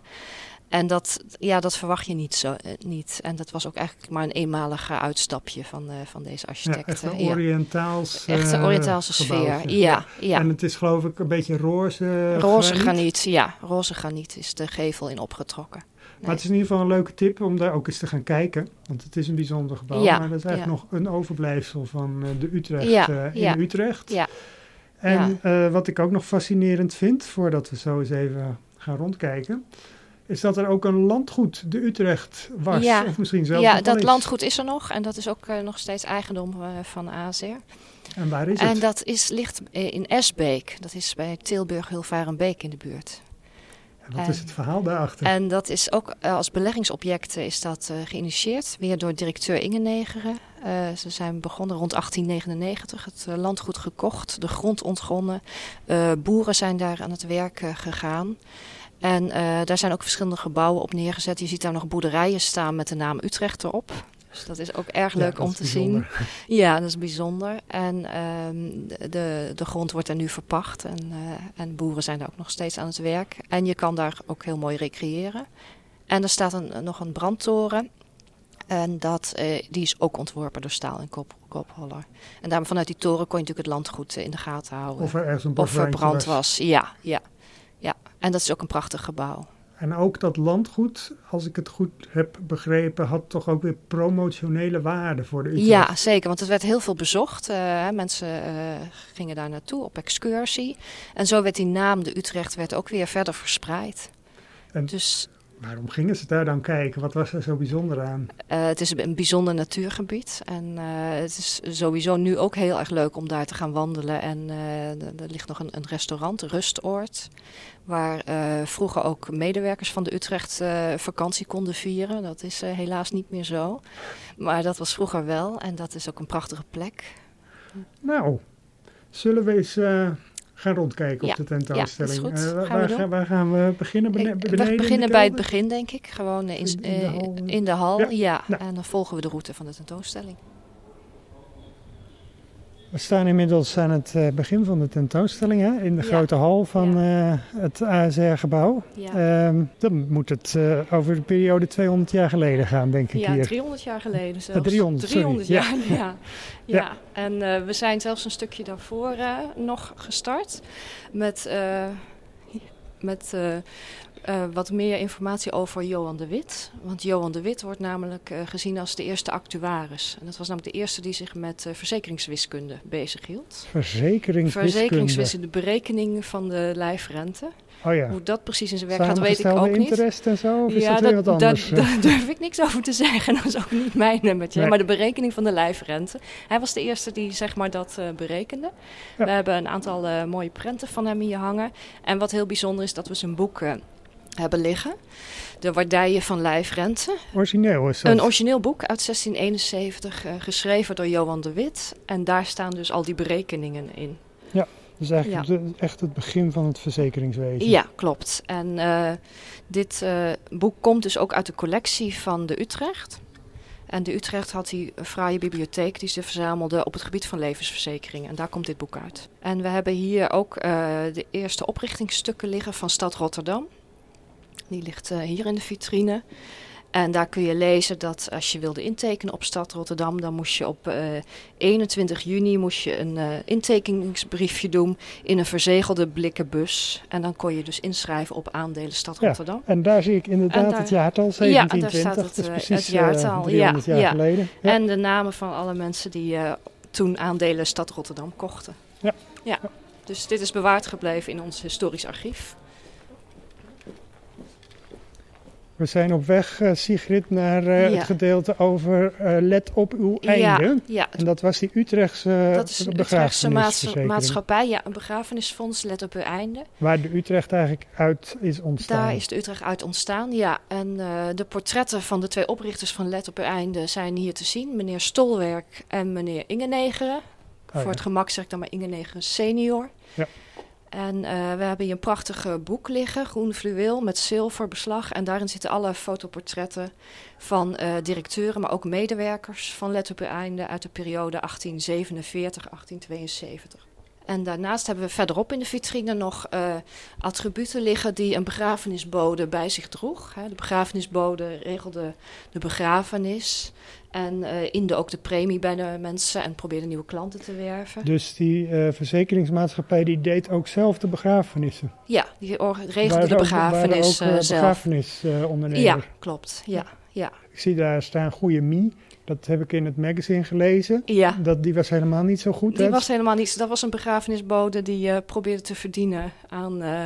En dat, ja, dat verwacht je niet zo. eh, niet. En dat was ook eigenlijk maar een eenmalige uitstapje van, eh, van deze ja, architecten. echt een Ja. Oriëntaals Echt een eh, Oriëntaalse sfeer. Ja, ja. En het is geloof ik een beetje roze roze graniet. graniet, ja. Roze graniet is de gevel in opgetrokken. Maar het is in ieder geval een leuke tip om daar ook eens te gaan kijken. Want het is een bijzonder gebouw. Ja, maar dat is eigenlijk ja. nog een overblijfsel van eh, de Utrecht Ja, eh, in ja. Utrecht. Ja. En eh, wat ik ook nog fascinerend vind, voordat we zo eens even gaan rondkijken, is dat er ook een landgoed, de Utrecht, was. Ja. Of misschien zelfs Ja, dat landgoed is er nog. En dat is ook eh, nog steeds eigendom eh, van ASR. En waar is het? En dat is, ligt eh, in Esbeek. Dat is bij Tilburg, Hulvarenbeek in de buurt. En wat is het verhaal daarachter? En dat is ook als beleggingsobject is dat geïnitieerd. Weer door directeur Ingenegeren. Eh, ze zijn begonnen rond 1899. Het landgoed gekocht, de grond ontgonnen. Boeren zijn daar aan het werk gegaan. En eh, daar zijn ook verschillende gebouwen op neergezet. Je ziet daar nog boerderijen staan met de naam Utrecht erop. Dus dat is ook erg leuk om te zien. Ja, dat is bijzonder. En ehm, de- de, grond wordt er nu verpacht en, eh, en boeren zijn daar ook nog steeds aan het werk. En je kan daar ook heel mooi recreëren. En er staat een, nog een brandtoren. En dat, eh, die is ook ontworpen door Staal en Kop, Kopholler. En daar, vanuit die toren kon je natuurlijk het landgoed in de gaten houden. Of er ergens een Of er brand was. Ja, ja, ja. En dat is ook een prachtig gebouw. En ook dat landgoed, als ik het goed heb begrepen, had toch ook weer promotionele waarde voor de Utrecht. Ja, zeker. Want het werd heel veel bezocht. Eh, mensen eh, gingen daar naartoe op excursie. En zo werd die naam de Utrecht werd ook weer verder verspreid. En- Dus Waarom gingen ze daar dan kijken? Wat was er zo bijzonder aan? eh, het is een bijzonder natuurgebied. En eh, het is sowieso nu ook heel erg leuk om daar te gaan wandelen. En eh, er- ligt nog een, een restaurant, Rustoord. Waar vroeger ook medewerkers van de Utrecht vakantie konden vieren. Dat is helaas niet meer zo. Maar dat was vroeger wel. En dat is ook een prachtige plek. Nou, zullen we eens gaan rondkijken Ja, op de tentoonstelling? ja, dat is goed. Eh, wa- Gaan we waar, gaan, waar gaan we beginnen? Bene- beneden we beginnen bij het begin, denk ik. Gewoon eh, in, de eh, hal. in de hal. Ja. Ja, Nou. en dan volgen we de route van de tentoonstelling. We staan inmiddels aan het eh, begin van de tentoonstelling hè, in de Ja. grote hal van eh, het ASR-gebouw. Ja, Ehm, dan moet het eh, over de periode 200 jaar geleden gaan, denk ik ja hier. 300 jaar geleden zelfs. 300, sorry. 300 Ja. jaar, ja. ja. Ja. En we zijn zelfs een stukje daarvoor nog gestart. Met, met eh, wat meer informatie over Johan de Wit. Want Johan de Wit wordt namelijk eh, gezien als de eerste actuaris. En dat was namelijk de eerste die zich met eh, verzekeringswiskunde bezighield. Verzekeringswiskunde. Verzekeringswiskunde, de berekening van de lijfrente. Oh ja. Hoe dat precies in zijn werk gaat, weet ik ook niet. interest en zo? Of is ja, dat weer wat daar- anders? daar durf ik niks over te zeggen. Dat is ook niet mijn nummertje. Nee. Maar de berekening van de lijfrente. Hij was de eerste die zeg maar, dat berekende. Ja. We hebben een aantal mooie prenten van hem hier hangen. En wat heel bijzonder is, dat we zijn boek hebben liggen. De Waardijen van Lijfrente. Origineel is dat. Een origineel boek uit 1671, eh, geschreven door Johan de Wit. En daar staan dus al die berekeningen in. Dus eigenlijk de- echt het begin van het verzekeringswezen. Ja, klopt. En eh, dit eh, boek komt dus ook uit de collectie van de Utrecht. En de Utrecht had die fraaie bibliotheek die ze verzamelde op het gebied van levensverzekeringen. En daar komt dit boek uit. En we hebben hier ook de eerste oprichtingsstukken liggen van Stad Rotterdam. Die ligt eh, hier in de vitrine. En daar kun je lezen dat als je wilde intekenen op Stad Rotterdam, dan moest je op eh, 21 juni moest je een eh, intekeningsbriefje doen in een verzegelde blikken bus. En dan kon je dus inschrijven op aandelen Stad Ja, Rotterdam. En daar zie ik inderdaad daar- het jaartal Ja, 1720. daar staat dat het, is eh, precies het jaartal. eh, 300 Ja, jaar ja. geleden. Ja. En de namen van alle mensen die eh, toen aandelen Stad Rotterdam kochten. Ja. ja. Dus dit is bewaard gebleven in ons historisch archief. We zijn op weg, uh, Sigrid, naar uh, Ja. het gedeelte over uh, let op uw Ja, einde. ja, En dat was die Utrechtse dat is een Utrechtse maatschappij. Ja, een begrafenisfonds, let op uw einde. Waar de Utrecht eigenlijk uit is ontstaan. Daar is de Utrecht uit ontstaan, ja. En eh, de portretten van de twee oprichters van Let op uw einde zijn hier te zien. Meneer Stolwerk en meneer Ingenegeren. ja. Voor het gemak zeg ik dan maar Ingenegeren senior. Ja. En eh, we hebben hier een prachtig boek liggen, groen fluweel met zilverbeslag. En daarin zitten alle fotoportretten van eh, directeuren, maar ook medewerkers van Let op einde uit de periode 1847-1872. En daarnaast hebben we verderop in de vitrine nog eh, attributen liggen die een begrafenisbode bij zich droeg. De begrafenisbode regelde de begrafenis en eh inde ook de premie bij de mensen en probeerde nieuwe klanten te werven. Dus die eh, verzekeringsmaatschappij die deed ook zelf de begrafenissen. Ja, die regelde de begrafenis ook, eh, zelf. begrafenisondernemer. Ja, klopt. Ja, ja. Ik zie daar staan goede Mie. Dat heb ik in het magazine gelezen. ja. Dat, die was helemaal niet zo goed. Die hè? was helemaal niet. Dat was een begrafenisbode die eh, probeerde te verdienen aan eh,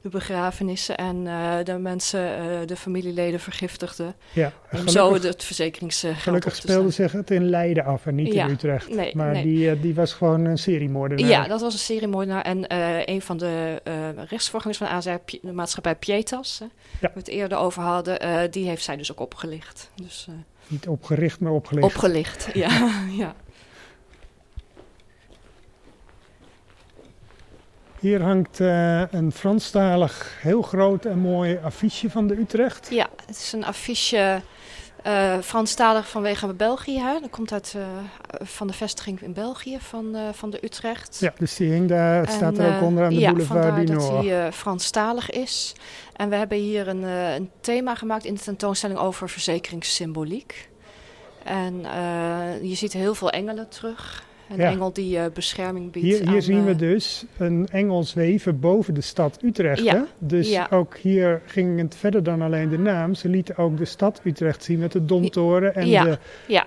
de begrafenissen en eh, de mensen, de familieleden vergiftigde. ja, gelukkig, zo het verzekeringsgeld gelukkig speelde zich het in Leiden af en niet Ja, in Utrecht. nee, maar nee. Die, die was gewoon een seriemoordenaar. Ja, dat was een seriemoordenaar. En een van de rechtsvoorgangers van de de maatschappij Pietas, hè, waar we het eerder over hadden, die heeft zij dus ook opgelicht. Dus, Niet opgericht, maar opgelicht. opgelicht, ja. ja. Hier hangt eh, een Franstalig heel groot en mooi affiche van de Utrecht. Ja, het is een affiche eh Franstalig vanwege België. Hè. Dat komt uit, eh, van de vestiging in België van, eh, van de Utrecht. Ja, dus die hing daar, het staat er ook onder aan de ja, boulevard dat hij Franstalig is. En we hebben hier een, een thema gemaakt in de tentoonstelling over verzekeringssymboliek. En je ziet heel veel engelen terug. Een Ja. engel die eh, bescherming biedt. Hier, hier aan, zien we eh, dus een engel zweven boven de stad Utrecht. Ja, Hè? Dus ja. ook hier ging het verder dan alleen de naam. Ze lieten ook de stad Utrecht zien met de Domtoren en de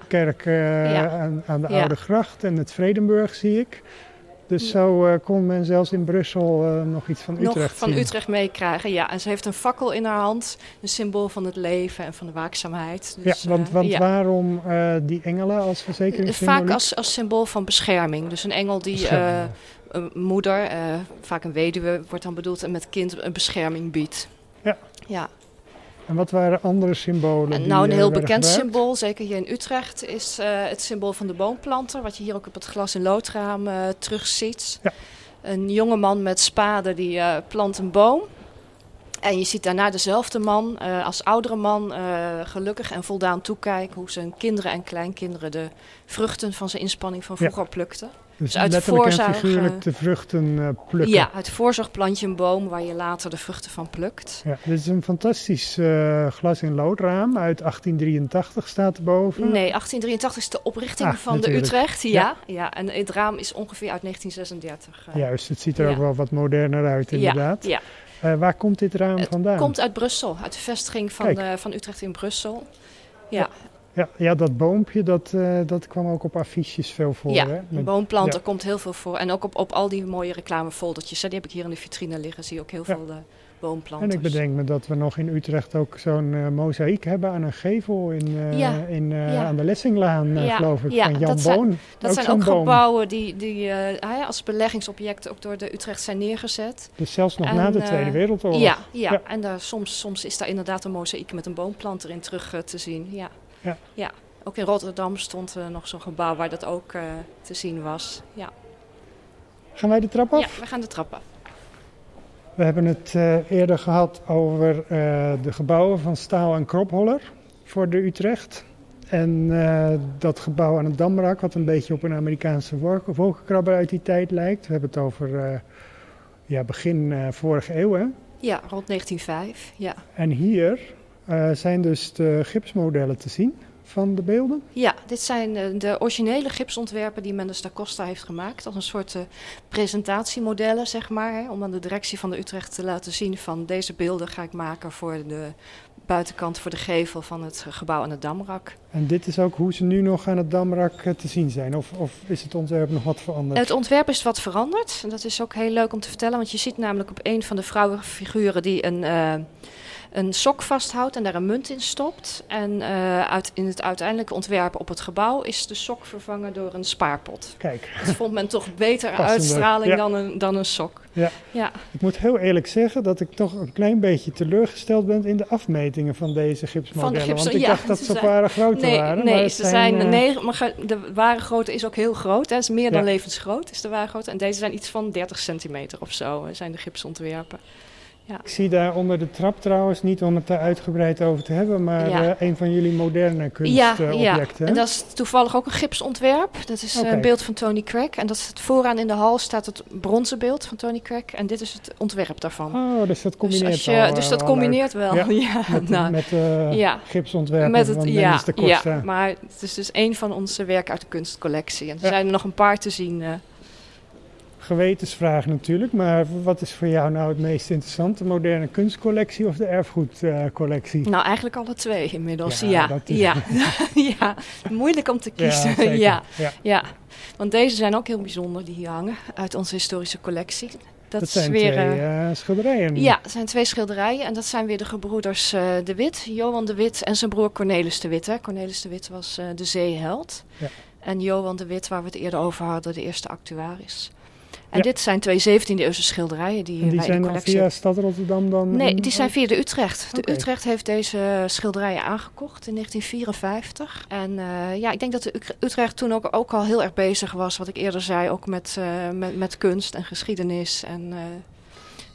kerk eh, aan, aan de. Oude Gracht en het Vredenburg zie ik. Dus zo eh, kon men zelfs in Brussel eh, nog iets van Utrecht nog van zien. Utrecht meekrijgen. Ja, en ze heeft een fakkel in haar hand. Een symbool van het leven en van de waakzaamheid. Dus, ja, want, eh, want ja. waarom eh, die engelen als verzekeringssymboliek? Vaak als, als symbool van bescherming. Dus een engel die eh, een moeder, eh, vaak een weduwe wordt dan bedoeld, en met kind een bescherming biedt. Ja. ja. En wat waren andere symbolen? En die, nou, een eh, heel bekend gebruikt? symbool, zeker hier in Utrecht, is eh, het symbool van de boomplanter. Wat je hier ook op het glas- en loodraam eh terugziet. Ja. Een jonge man met spade die eh, plant een boom. En je ziet daarna dezelfde man eh, als oudere man eh, gelukkig en voldaan toekijken hoe zijn kinderen en kleinkinderen de vruchten van zijn inspanning van Ja. vroeger plukten. Dus uit letterlijk en figuurlijk de vruchten eh, plukken. Ja, uit voorzorg plant je een boom waar je later de vruchten van plukt. Ja, dit is een fantastisch eh, glas- in loodraam uit 1883 staat erboven. Nee, 1883 is de oprichting Ah, van de. Utrecht. Ja, Ja. ja. en het raam is ongeveer uit 1936. eh. Juist, het ziet er Ja. ook wel wat moderner uit inderdaad. Ja, ja. Waar komt dit raam Het vandaan? komt uit Brussel, uit de vestiging van, van Utrecht in Brussel. Ja, Ja, ja, dat boompje dat, eh, dat kwam ook op affiches veel voor. ja hè? een Met- boomplanter ja. komt heel veel voor. En ook op, op al die mooie reclamefoldertjes. hè, Die heb ik hier in de vitrine liggen. Zie je ook heel Ja. veel uh, en boomplanters. ik bedenk me dat we nog in Utrecht ook zo'n eh, mozaïek hebben aan een gevel in, eh, Ja, in, eh, aan de Lessinglaan, eh, Ja, geloof ik, ja, van Jan dat zijn- Boon. Dat zijn zo'n ook boom. gebouwen die, die eh, hè, als beleggingsobjecten ook door de Utrecht zijn neergezet. Dus zelfs nog En, na de eh, Tweede Wereldoorlog. Ja, ja. En daar, soms, soms is daar inderdaad een mozaïek met een boomplanter in terug eh, te zien. Ja. Ja. Ook in Rotterdam stond er nog zo'n gebouw waar dat ook eh, te zien was. Ja. Gaan wij de trap af? ja, we gaan de trap af. We hebben het eh, eerder gehad over eh, de gebouwen van Staal en Kropholler voor de Utrecht. En eh, dat gebouw aan het Damrak, wat een beetje op een Amerikaanse wolk- wolkenkrabber uit die tijd lijkt. We hebben het over eh, ja, begin eh, vorige eeuw. Hè? Ja, rond 1905. Ja. En hier eh, zijn dus de gipsmodellen te zien van de beelden. ja, dit zijn eh, de originele gipsontwerpen die Mendes da Costa heeft gemaakt. Als een soort eh, presentatiemodellen, zeg maar. Hè, om aan de directie van de Utrecht te laten zien van deze beelden ga ik maken voor de buitenkant, voor de gevel van het gebouw aan het Damrak. En dit is ook hoe ze nu nog aan het Damrak te zien zijn. Of, of is het ontwerp nog wat veranderd? Het ontwerp is wat veranderd. En dat is ook heel leuk om te vertellen, want je ziet namelijk op een van de vrouwenfiguren die een, een sok vasthoudt en daar een munt in stopt. En eh, uit, in het uiteindelijke ontwerp op het gebouw is de sok vervangen door een spaarpot. Kijk, Dat vond men toch beter uitstraling ja. dan, een, dan een sok. Ja. ja. ik moet heel eerlijk zeggen dat ik toch een klein beetje teleurgesteld ben in de afmetingen van deze gipsmodellen. gips- want ik ja, dacht dat ze op zijn- ware grootte Nee, waren. maar nee het ze zijn, eh, nee, maar de ware grootte is ook heel groot. Hè. Het is meer dan levensgroot, is de ware grootte. En deze zijn iets van 30 centimeter of zo, zijn de gipsontwerpen. Ik zie daar onder de trap trouwens, niet om het daar uitgebreid over te hebben, maar Ja. eh, een van jullie moderne Ja, kunstobjecten. ja, en dat is toevallig ook een gipsontwerp. Dat is eh, een beeld van Tony Craig. En dat is het vooraan in de hal staat het bronzen beeld van Tony Craig. En dit is het ontwerp daarvan. Oh, dus dat dus, combineert je, wel, dus eh, dat wel combineert wel. Ja, Ja. Met, nou, met eh, ja. gipsontwerpen Met het, van ja, Dennis de Costa. ja, maar het is dus een van onze werken uit de kunstcollectie. En er Ja. zijn er nog een paar te zien. eh. Gewetensvraag natuurlijk, maar wat is voor jou nou het meest interessant? De moderne kunstcollectie of de erfgoedcollectie? Nou, eigenlijk alle twee inmiddels. Ja, Ja, is- ja, ja. Moeilijk om te kiezen. Ja, ja. ja, want deze zijn ook heel bijzonder die hier hangen uit onze historische collectie. Dat, Dat zijn weer. twee eh, eh, schilderijen. ja, het zijn twee schilderijen en dat zijn weer de gebroeders eh, De Wit, Johan De Wit en zijn broer Cornelis De Wit. Hè. Cornelis De Wit was de zeeheld. Ja. En Johan De Wit, waar we het eerder over hadden, de eerste actuaris. En Ja. dit zijn twee 17e-eeuwse schilderijen die, En die zijn de collectie via Stad Rotterdam dan? Nee, in- die zijn via de Utrecht. De. Utrecht heeft deze schilderijen aangekocht in 1954. En eh, ja, ik denk dat de Utrecht toen ook, ook al heel erg bezig was, wat ik eerder zei, ook met, eh, met, met kunst en geschiedenis. En eh,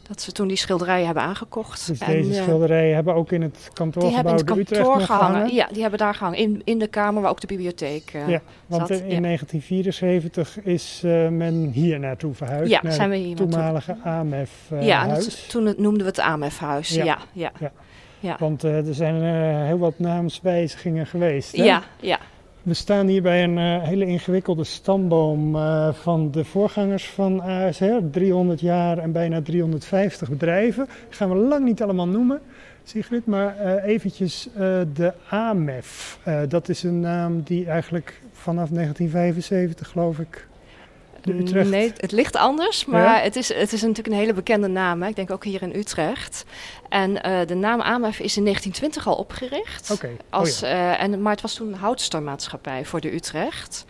dat ze toen die schilderijen hebben aangekocht. Dus en, deze eh, schilderijen hebben ook in het kantoorgebouw hebben in het Utrecht kantoor gehangen. gehangen? Ja, die hebben daar gehangen. In, in de kamer waar ook de bibliotheek eh, Ja, Want zat. in ja. 1974 is eh, men hier naartoe verhuisd. Ja, naar zijn we hier het toenmalige AMEF eh, ja, dat, toen het, noemden we het AMF-huis. Ja. Ja, ja, ja. Ja. Want eh, er zijn eh, heel wat naamswijzigingen geweest. Hè? ja, ja. We staan hier bij een eh, hele ingewikkelde stamboom eh, van de voorgangers van ASR. 300 jaar en bijna 350 bedrijven. Die gaan we lang niet allemaal noemen, Sigrid. Maar eh, eventjes de AMEF. Dat is een naam die eigenlijk vanaf 1975 geloof ik... Utrecht. Nee, het ligt anders, maar Ja? het, is, het is natuurlijk een hele bekende naam. Hè. Ik denk ook hier in Utrecht. En eh, de naam AMF is in 1920 al opgericht. Oké, Als, oh ja. eh, en, maar het was toen een houtstermaatschappij voor de Utrecht.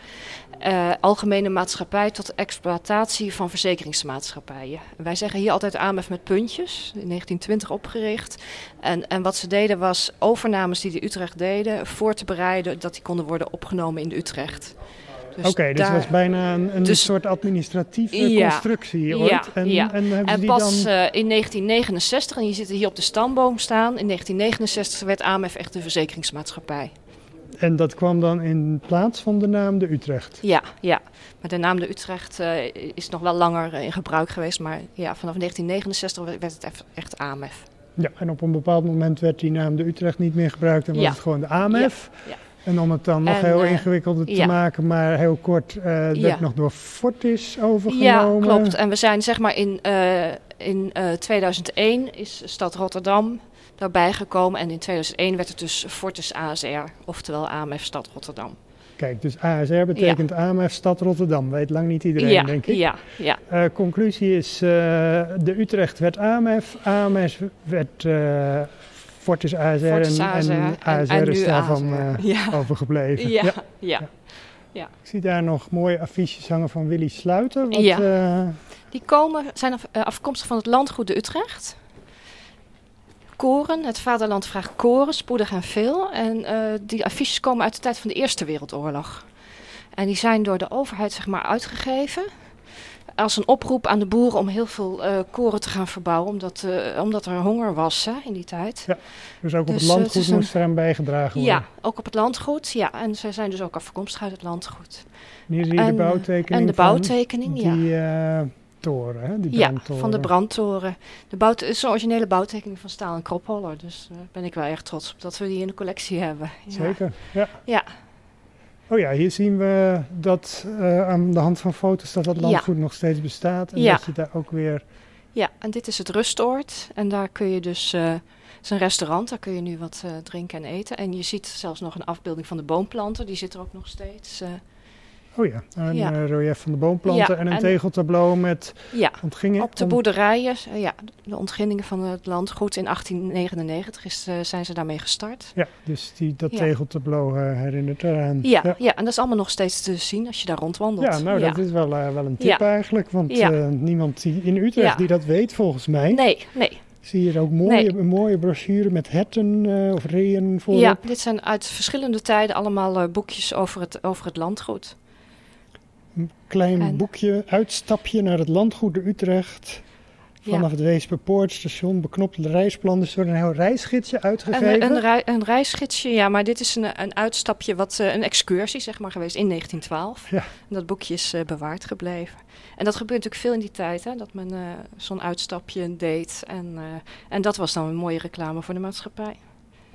Eh, algemene maatschappij tot exploitatie van verzekeringsmaatschappijen. Wij zeggen hier altijd AMF met puntjes, in 1920 opgericht. En, en wat ze deden was overnames die de Utrecht deden voor te bereiden dat die konden worden opgenomen in de Utrecht. Dus Oké, dus daar- dat is bijna een, een Dus- soort administratieve Ja, constructie ooit. ja, en, ja. en pas dan... eh, in 1969, en je zit hier op de stamboom staan, in 1969 werd AMF echt een verzekeringsmaatschappij. En dat kwam dan in plaats van de naam de Utrecht. Ja, ja. Maar de naam de Utrecht eh, is nog wel langer eh, in gebruik geweest, maar ja, vanaf 1969 werd het echt- echt AMF. Ja, en op een bepaald moment werd die naam de Utrecht niet meer gebruikt en was Ja. het gewoon de AMF. Ja, ja. En om het dan nog En, heel eh, ingewikkelder te ja. maken, maar heel kort, werd Ja. nog door Fortis Ja, overgenomen. klopt. En we zijn zeg maar in, eh, in eh, 2001 is stad Rotterdam daarbij gekomen en in 2001 werd het dus Fortis ASR, oftewel AMF Stad Rotterdam. Kijk, dus ASR betekent AMF Stad Rotterdam. Weet lang niet iedereen, ja, denk ik. ja, ja. Conclusie is, de Utrecht werd AMF, AMS werd Fortis ASR Fortis en, ASR en en- ASR en is daarvan ASR. eh, Ja. overgebleven. Ja, ja. Ik zie daar nog mooie affiches hangen van Willy Sluiter. Wat, Ja. eh, Die komen, zijn af- eh, afkomstig van het landgoed de Utrecht. Koren, het vaderland vraagt koren, spoedig en veel. En die affiches komen uit de tijd van de Eerste Wereldoorlog. En die zijn door de overheid zeg maar uitgegeven. Als een oproep aan de boeren om heel veel eh, koren te gaan verbouwen. Omdat, eh, omdat er honger was hè, in die tijd. Ja, dus ook op Dus, het eh, landgoed het een- moest eraan bijgedragen worden. Ja, ook op het landgoed. Ja, en zij zijn dus ook afkomstig uit het landgoed. Hier zie je de En, bouwtekening En de van bouwtekening, ja. die toren, hè? die Ja, van de brandtoren. De bout is een originele bouwtekening van Staal en Kropholler. Dus daar ben ik wel erg trots op dat we die in de collectie hebben. Ja. Zeker, ja. Ja. Oh ja, hier zien we dat eh, aan de hand van foto's dat dat Ja. landgoed nog steeds bestaat. En Ja. dat je daar ook weer... ja, en dit is het rustoord. En daar kun je dus... eh, het is een restaurant, daar kun je nu wat eh, drinken en eten. En je ziet zelfs nog een afbeelding van de boomplanten. Die zit er ook nog steeds. Eh. Oh ja, een Ja. eh, relief van de boomplanten Ja, en een en- tegeltableau met Ja, ontgingen. op de boerderijen, eh, ja, de ontginningen van het landgoed in 1899 is, eh, zijn ze daarmee gestart. Ja, dus die, dat tegeltableau eh, herinnert eraan. Ja, ja. en dat is allemaal nog steeds te zien als je daar rondwandelt. Ja, nou, dat is wel, eh, wel een tip eigenlijk. Want eh, niemand die in Utrecht die dat weet, volgens mij. Nee, nee. Zie je ook mooie, Nee. een mooie brochure met herten eh, of reeën voorop. Ja, dit zijn uit verschillende tijden allemaal eh, boekjes over het, over het landgoed. Een klein En- boekje, uitstapje naar het landgoed de Utrecht. Vanaf Ja. het Weesperpoortstation, beknopt reisplan. Dus er wordt een heel reisgidsje uitgegeven. Een, een, rei- een reisgidsje, ja, maar dit is een, een uitstapje, wat, eh, een excursie zeg maar geweest in 1912. Ja. En dat boekje is eh, bewaard gebleven. En dat gebeurt natuurlijk veel in die tijd, hè, dat men eh, zo'n uitstapje deed. En, en dat was dan een mooie reclame voor de maatschappij.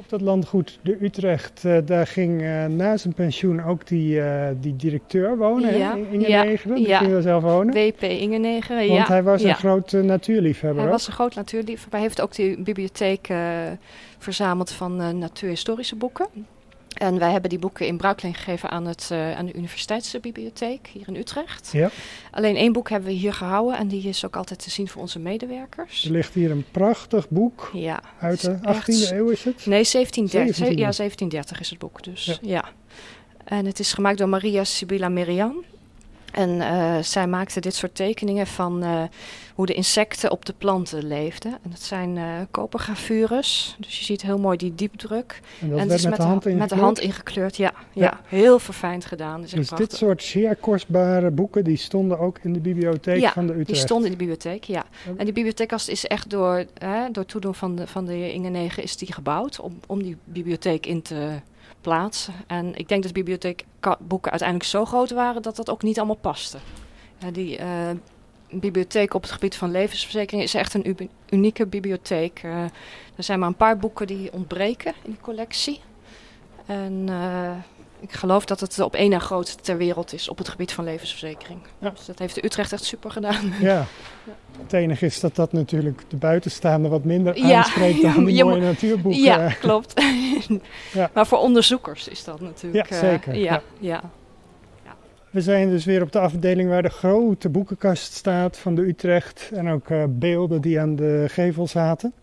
Op dat landgoed de Utrecht, eh, daar ging eh, na zijn pensioen ook die, eh, die directeur wonen, Ja, in Inge ja, Negeren. Die ging er zelf wonen. WP Ingenegen, Want ja. hij was een groot natuurliefhebber. Hij was een groot natuurliefhebber. Hij heeft ook die bibliotheek verzameld van natuurhistorische boeken. En wij hebben die boeken in bruikleen gegeven aan, het, eh, aan de Universiteitsbibliotheek hier in Utrecht. Ja. Alleen één boek hebben we hier gehouden en die is ook altijd te zien voor onze medewerkers. Er ligt hier een prachtig boek Ja. uit de Het is echt 18e eeuw is het. Nee, 1730. 17e. Ja, 1730 is het boek dus. Ja. Ja. En het is gemaakt door Maria Sibylla Merian. En eh, zij maakte dit soort tekeningen van eh, hoe de insecten op de planten leefden. En dat zijn eh kopergravures. Dus je ziet heel mooi die diepdruk. En dat en werd is met, de hand met de ingekleurd. hand ingekleurd. Ja, ja. Ja. heel verfijnd gedaan. Dus, dit soort zeer kostbare boeken, die stonden ook in de bibliotheek Ja, van de Utrecht. Die stond in de bibliotheek, ja. En die bibliotheekkast is echt door, hè, door toedoen van de, van de heer Inge Negen is die gebouwd om, om die bibliotheek in te plaatsen. En ik denk dat de bibliotheekboeken uiteindelijk zo groot waren dat dat ook niet allemaal paste. Die eh, bibliotheek op het gebied van levensverzekering is echt een unieke bibliotheek. Eh, er zijn maar een paar boeken die ontbreken in die collectie. En eh, ik geloof dat het de op één na grootste ter wereld is op het gebied van levensverzekering. Ja. Dus dat heeft de Utrecht echt super gedaan. Ja. Het enige is dat dat natuurlijk de buitenstaande wat minder Ja, aanspreekt dan die je mooie natuurboeken. Ja, klopt. Ja. Maar voor onderzoekers is dat natuurlijk. Ja, eh, zeker, ja, ja. ja. We zijn dus weer op de afdeling waar de grote boekenkast staat van de Utrecht. En ook eh, beelden die aan de gevel zaten.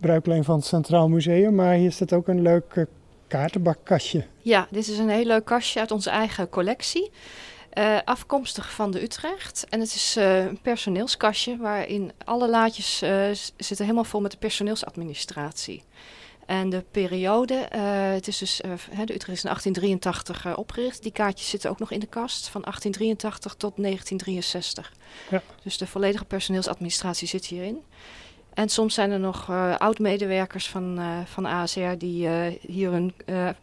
Bruikleen van het Centraal Museum. Maar hier staat ook een leuk eh, kaartenbakkastje. Ja, dit is een heel leuk kastje uit onze eigen collectie. eh, afkomstig van de Utrecht. En het is eh, een personeelskastje waarin alle laadjes eh, zitten helemaal vol met de personeelsadministratie. En de periode, het is dus, de Utrecht is in 1883 eh, opgericht. Die kaartjes zitten ook nog in de kast van 1883 tot 1963. Ja. Dus de volledige personeelsadministratie zit hierin. En soms zijn er nog eh, oud-medewerkers van, eh, van ASR die eh, hier hun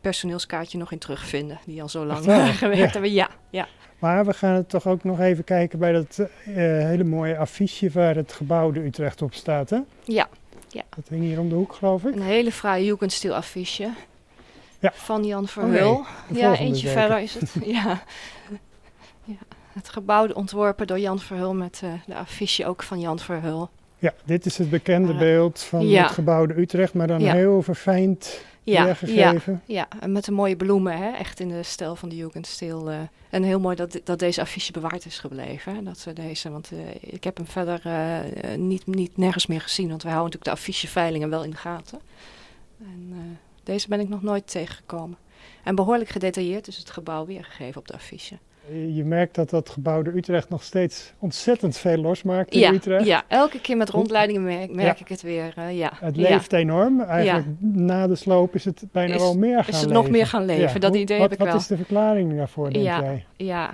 personeelskaartje nog in terugvinden. Die al zo lang gewerkt Ja. hebben. Ja, ja. Maar we gaan het toch ook nog even kijken bij dat hele mooie affiche waar het gebouw de Utrecht op staat. Hè? ja, Dat hing hier om de hoek geloof ik. een hele fraaie Jugendstil affiche. Ja. Van Jan Oh, Verhul. ja, eentje zeker. verder is het. ja. ja. Het gebouw ontworpen door Jan Verhul met de affiche ook van Jan Verhul. Ja, dit is het bekende Eh, beeld van ja. het gebouw de Utrecht, maar dan Ja. heel verfijnd Ja, ja, weergegeven. ja, en met de mooie bloemen, hè? echt in de stijl van de Jugendstil. eh. en heel mooi dat, dat deze affiche bewaard is gebleven. Hè? Dat ze deze, want eh, ik heb hem verder niet, niet nergens meer gezien, want wij houden natuurlijk de afficheveilingen wel in de gaten. En deze ben ik nog nooit tegengekomen. En behoorlijk gedetailleerd is het gebouw weergegeven op de affiche. Je je merkt dat dat gebouw de Utrecht nog steeds ontzettend veel losmaakt in Ja, Utrecht. ja, elke keer met rondleidingen merk, merk Ja. ik het weer. eh, ja. Het ja. leeft enorm. Eigenlijk na de sloop is het bijna Is- wel meer gaan Is het leven. nog meer gaan leven? Dat Hoe- idee wat, heb ik wat wel. is de verklaring daarvoor, denk Ja. jij? Ja,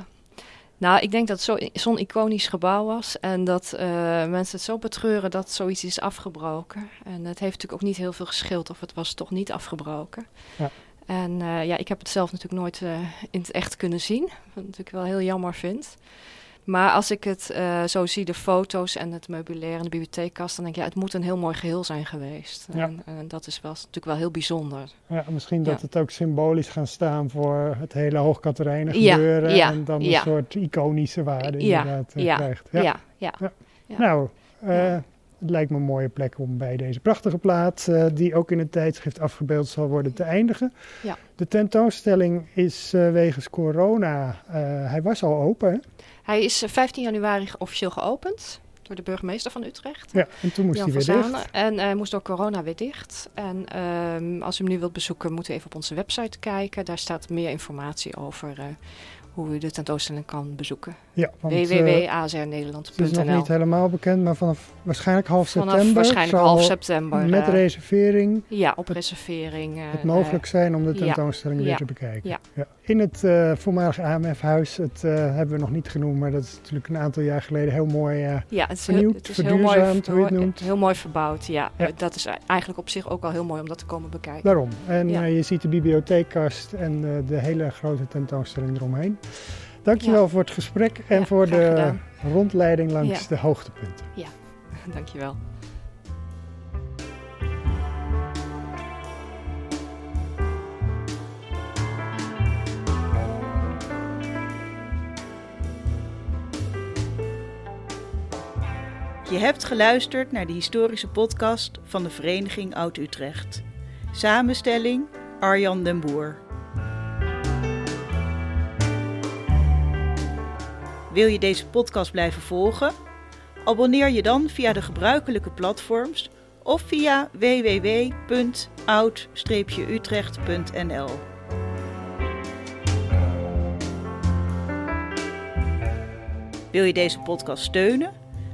nou, ik denk dat zo- zo'n iconisch gebouw was en dat eh, mensen het zo betreuren dat zoiets is afgebroken. En het heeft natuurlijk ook niet heel veel geschild of het was toch niet afgebroken. Ja. En eh, ja, ik heb het zelf natuurlijk nooit eh, in het echt kunnen zien, wat ik natuurlijk wel heel jammer vind. Maar als ik het eh, zo zie, de foto's en het meubilair en de bibliotheekkast, dan denk ik, ja, het moet een heel mooi geheel zijn geweest. Ja. En, en dat is wel, natuurlijk wel heel bijzonder. Ja, misschien dat Ja. het ook symbolisch gaan staan voor het hele Hoogkaterijnen gebeuren. ja, en dan een soort iconische waarde inderdaad ja, krijgt. Ja, ja. Ja. Nou, eh, het lijkt me een mooie plek om bij deze prachtige plaat, uh, die ook in het tijdschrift afgebeeld zal worden, te eindigen. Ja. De tentoonstelling is uh, wegens corona, hij was al open. Hij is 15 januari officieel geopend door de burgemeester van Utrecht. Ja, en toen moest Jan hij weer dicht. En hij moest door corona weer dicht. En um, als u hem nu wilt bezoeken, moet u even op onze website kijken. Daar staat meer informatie over uh, hoe u de tentoonstelling kan bezoeken. Ja, www.azrnederland.nl Het is nog niet helemaal bekend, maar vanaf waarschijnlijk half vanaf september waarschijnlijk half september. met uh, reservering ja, op reservering. Het mogelijk zijn om de ja, tentoonstelling weer te bekijken. ja. In het uh, voormalige AMF-huis, het uh, hebben we nog niet genoemd, maar dat is natuurlijk een aantal jaar geleden heel mooi uh, ja, het is vernieuwd, het is heel mooi, verduurzaamd, hoe je het noemt. heel mooi verbouwd. Ja. Ja. dat is eigenlijk op zich ook al heel mooi om dat te komen bekijken. Daarom. En Ja. je ziet de bibliotheekkast en de hele grote tentoonstelling eromheen. Dankjewel Ja. voor het gesprek en Ja, voor de gedaan. rondleiding langs Ja. de hoogtepunten. Dankjewel. Je hebt geluisterd naar de historische podcast van de Vereniging Oud-Utrecht. Samenstelling Arjan den Boer. Wil je deze podcast blijven volgen? Abonneer je dan via de gebruikelijke platforms of via www.oud-utrecht.nl. Wil je deze podcast steunen?